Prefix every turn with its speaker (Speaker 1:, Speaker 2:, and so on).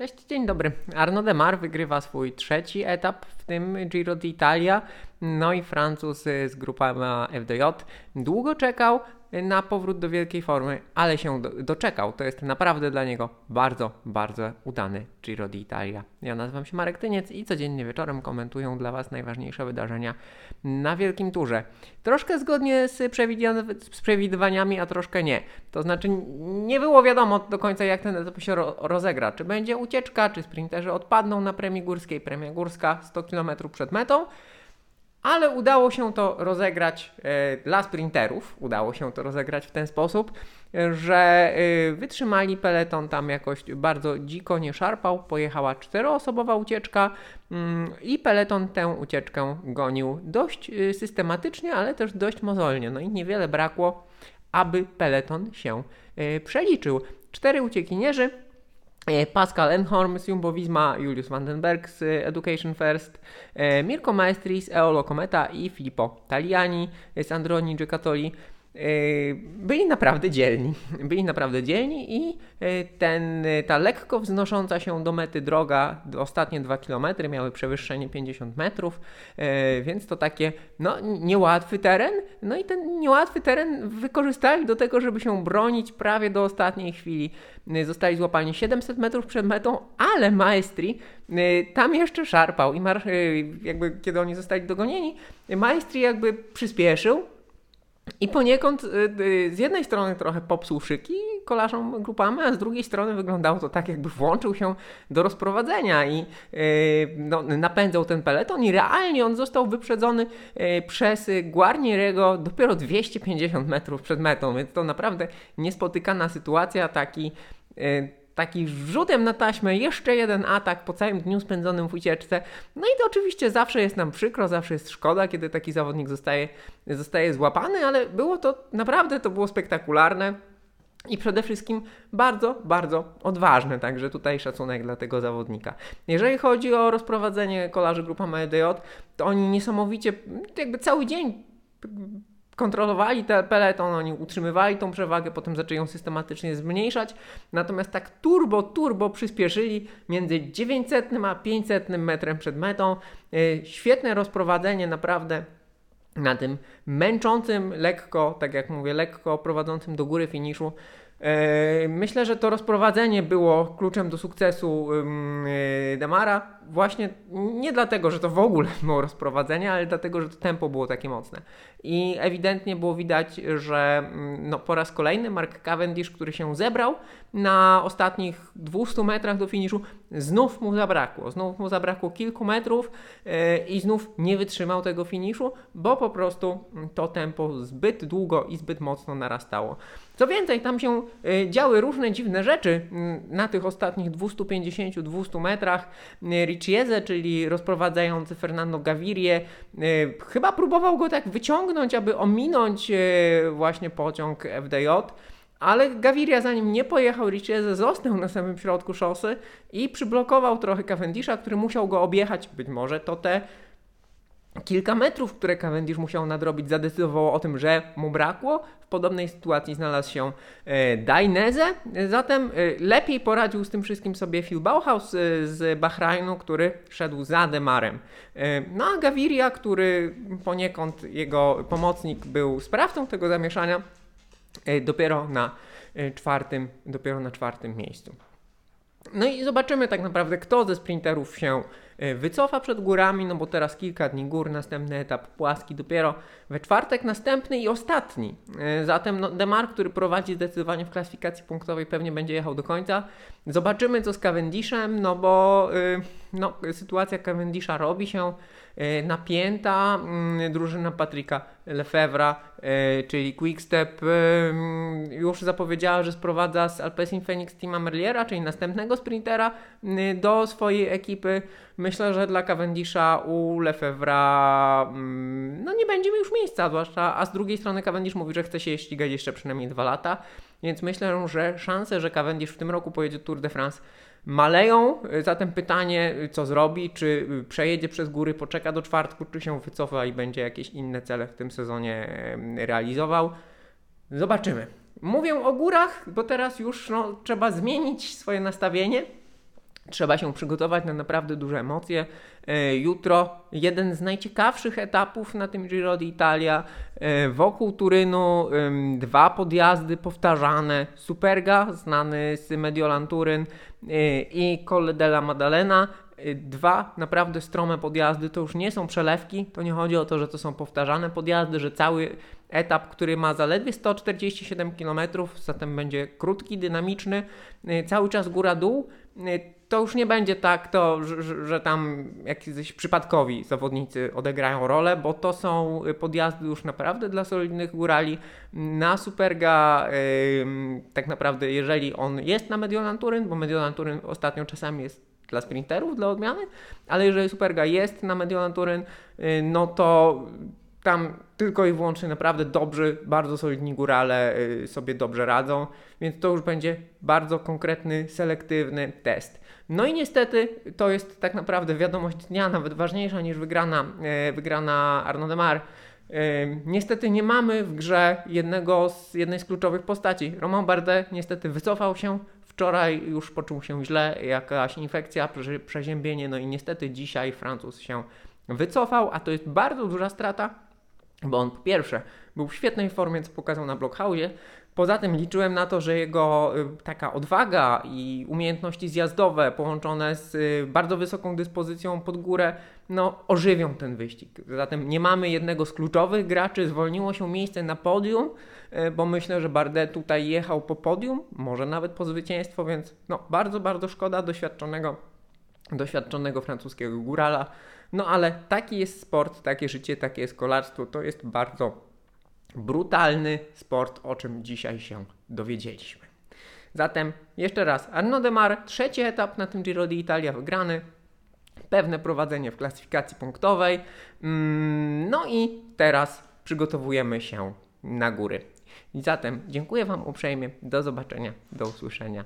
Speaker 1: Cześć, dzień dobry. Arnaud Demar wygrywa swój trzeci etap w tym Giro d'Italia. No i Francuz z grupama FDJ długo czekał, na powrót do wielkiej formy, ale się do, doczekał. To jest naprawdę dla niego bardzo, bardzo udany Giro d'Italia. Ja nazywam się Marek Tyniec i codziennie wieczorem komentuję dla Was najważniejsze wydarzenia na Wielkim Turze. Troszkę zgodnie z, z przewidywaniami, a troszkę nie. To znaczy nie było wiadomo do końca jak ten etap się ro rozegra. Czy będzie ucieczka, czy sprinterzy odpadną na premii górskiej. Premia górska 100 km przed metą ale udało się to rozegrać e, dla sprinterów. Udało się to rozegrać w ten sposób, że e, wytrzymali peleton tam jakoś bardzo dziko nie szarpał. Pojechała czteroosobowa ucieczka mm, i peleton tę ucieczkę gonił dość e, systematycznie, ale też dość mozolnie. No i niewiele brakło, aby peleton się przeliczył. Cztery uciekinierzy E, Pascal Enhorm z Jumbo Visma, Julius Vandenberg z Education First, e, Mirko Maestri z Eolo Cometa i Filippo Taliani z Androni Giocattoli. E, byli naprawdę dzielni. Byli naprawdę dzielni i ten, ta lekko wznosząca się do mety droga, ostatnie 2 km miały przewyższenie 50 metrów, więc to takie no, niełatwy teren. No i ten niełatwy teren wykorzystali do tego, żeby się bronić prawie do ostatniej chwili zostali złapani 700 metrów przed metą, ale Maestri tam jeszcze szarpał i jakby kiedy oni zostali dogonieni, Maestri jakby przyspieszył i poniekąd z jednej strony trochę popsuł szyki kolarzom grupami, a z drugiej strony wyglądało to tak, jakby włączył się do rozprowadzenia i no, napędzał ten peleton i realnie on został wyprzedzony przez Guarnierego dopiero 250 metrów przed metą, więc to naprawdę niespotykana sytuacja, taki Y, taki rzutem na taśmę, jeszcze jeden atak po całym dniu spędzonym w ucieczce. No i to oczywiście zawsze jest nam przykro, zawsze jest szkoda, kiedy taki zawodnik zostaje, zostaje złapany, ale było to naprawdę, to było spektakularne. I przede wszystkim bardzo, bardzo odważne, także tutaj szacunek dla tego zawodnika. Jeżeli chodzi o rozprowadzenie kolarzy grupa MDJ, to oni niesamowicie, jakby cały dzień kontrolowali ten peleton, oni utrzymywali tą przewagę, potem zaczęli ją systematycznie zmniejszać. Natomiast tak turbo, turbo przyspieszyli między 900 a 500 metrem przed metą. E, świetne rozprowadzenie, naprawdę na tym męczącym, lekko, tak jak mówię, lekko prowadzącym do góry finiszu. E, myślę, że to rozprowadzenie było kluczem do sukcesu e, Demara. Właśnie nie dlatego, że to w ogóle było rozprowadzenie, ale dlatego, że to tempo było takie mocne. I ewidentnie było widać, że no, po raz kolejny Mark Cavendish, który się zebrał na ostatnich 200 metrach do finiszu, znów mu zabrakło. Znów mu zabrakło kilku metrów e, i znów nie wytrzymał tego finiszu, bo po prostu to tempo zbyt długo i zbyt mocno narastało. Co więcej, tam się y, działy różne dziwne rzeczy mm, na tych ostatnich 250-200 metrach. Y, Riccieze, czyli rozprowadzający Fernando Gavirie, chyba próbował go tak wyciągnąć, aby ominąć właśnie pociąg FDJ. Ale Gaviria zanim nie pojechał, Riccieze został na samym środku szosy i przyblokował trochę Cavendisha, który musiał go objechać. Być może to te kilka metrów, które Cavendish musiał nadrobić, zadecydowało o tym, że mu brakło. W podobnej sytuacji znalazł się e, Dainese, zatem e, lepiej poradził z tym wszystkim sobie Phil Bauhaus e, z Bahrajnu, który szedł za Demarem. No a Gaviria, który poniekąd jego pomocnik był sprawcą tego zamieszania, dopiero na e, czwartym, dopiero na czwartym miejscu. No i zobaczymy tak naprawdę, kto ze sprinterów się E, wycofa przed górami, no bo teraz kilka dni gór, następny etap płaski dopiero we czwartek, następny i ostatni. E, zatem no, Demar, który prowadzi zdecydowanie w klasyfikacji punktowej, pewnie będzie jechał do końca. Zobaczymy co z Cavendishem, no bo yy, no, sytuacja Cavendisha robi się E, napięta mm, drużyna Patryka Lefevra, e, czyli Quickstep, e, mm, już zapowiedziała, że sprowadza z Alpecin Phoenix Tima Merliera, czyli następnego sprintera do swojej ekipy. Myślę, że dla Cavendisha u Lefevra mm, no nie będzie już miejsca, zwłaszcza, a z drugiej strony Cavendish mówi, że chce się ścigać jeszcze przynajmniej dwa lata, więc myślę, że szanse, że Cavendish w tym roku pojedzie Tour de France maleją. Zatem pytanie, co zrobi? Czy przejedzie przez góry, poczeka do czwartku, czy się wycofa i będzie jakieś inne cele w tym sezonie realizował? Zobaczymy. Mówię o górach, bo teraz już no, trzeba zmienić swoje nastawienie. Trzeba się przygotować na naprawdę duże emocje. E, jutro jeden z najciekawszych etapów na tym Giro d'Italia. E, wokół Turynu dwa podjazdy powtarzane. Superga, znany z Mediolan Turyn e, i Colle della Maddalena. Dwa naprawdę strome podjazdy, to już nie są przelewki, to nie chodzi o to, że to są powtarzane podjazdy, że cały etap, który ma zaledwie 147 km, zatem będzie krótki, dynamiczny, cały czas góra-dół to już nie będzie tak, to, że, że tam jakiś przypadkowi zawodnicy odegrają rolę, bo to są podjazdy już naprawdę dla solidnych górali. Na Superga yy, tak naprawdę, jeżeli on jest na Mediolan Turyn, bo Mediolan Turyn ostatnio czasami jest dla sprinterów, dla odmiany, ale jeżeli Superga jest na Mediolan Turyn, yy, no to tam tylko i wyłącznie naprawdę dobrzy, bardzo solidni górale yy, sobie dobrze radzą, więc to już będzie bardzo konkretny, selektywny test. No i niestety to jest tak naprawdę wiadomość dnia, nawet ważniejsza niż wygrana, e, wygrana Arnaud Demar. E, niestety nie mamy w grze jednego z, jednej z kluczowych postaci. Romain Bardet niestety wycofał się. Wczoraj już poczuł się źle, jakaś infekcja, przeziębienie, no i niestety dzisiaj Francuz się wycofał, a to jest bardzo duża strata, bo on po pierwsze był w świetnej formie, co pokazał na Blockhausie, Poza tym liczyłem na to, że jego y, taka odwaga i umiejętności zjazdowe połączone z y, bardzo wysoką dyspozycją pod górę, no ożywią ten wyścig. Zatem nie mamy jednego z kluczowych graczy, zwolniło się miejsce na podium, y, bo myślę, że Bardet tutaj jechał po podium, może nawet po zwycięstwo, więc no bardzo, bardzo szkoda doświadczonego, doświadczonego francuskiego górala. No ale taki jest sport, takie życie, takie jest kolarstwo, to jest bardzo brutalny sport, o czym dzisiaj się dowiedzieliśmy. Zatem jeszcze raz, Arnaud Demar, trzeci etap na tym Giro d'Italia wygrany, pewne prowadzenie w klasyfikacji punktowej, mm, no i teraz przygotowujemy się na góry. Zatem dziękuję Wam uprzejmie, do zobaczenia, do usłyszenia.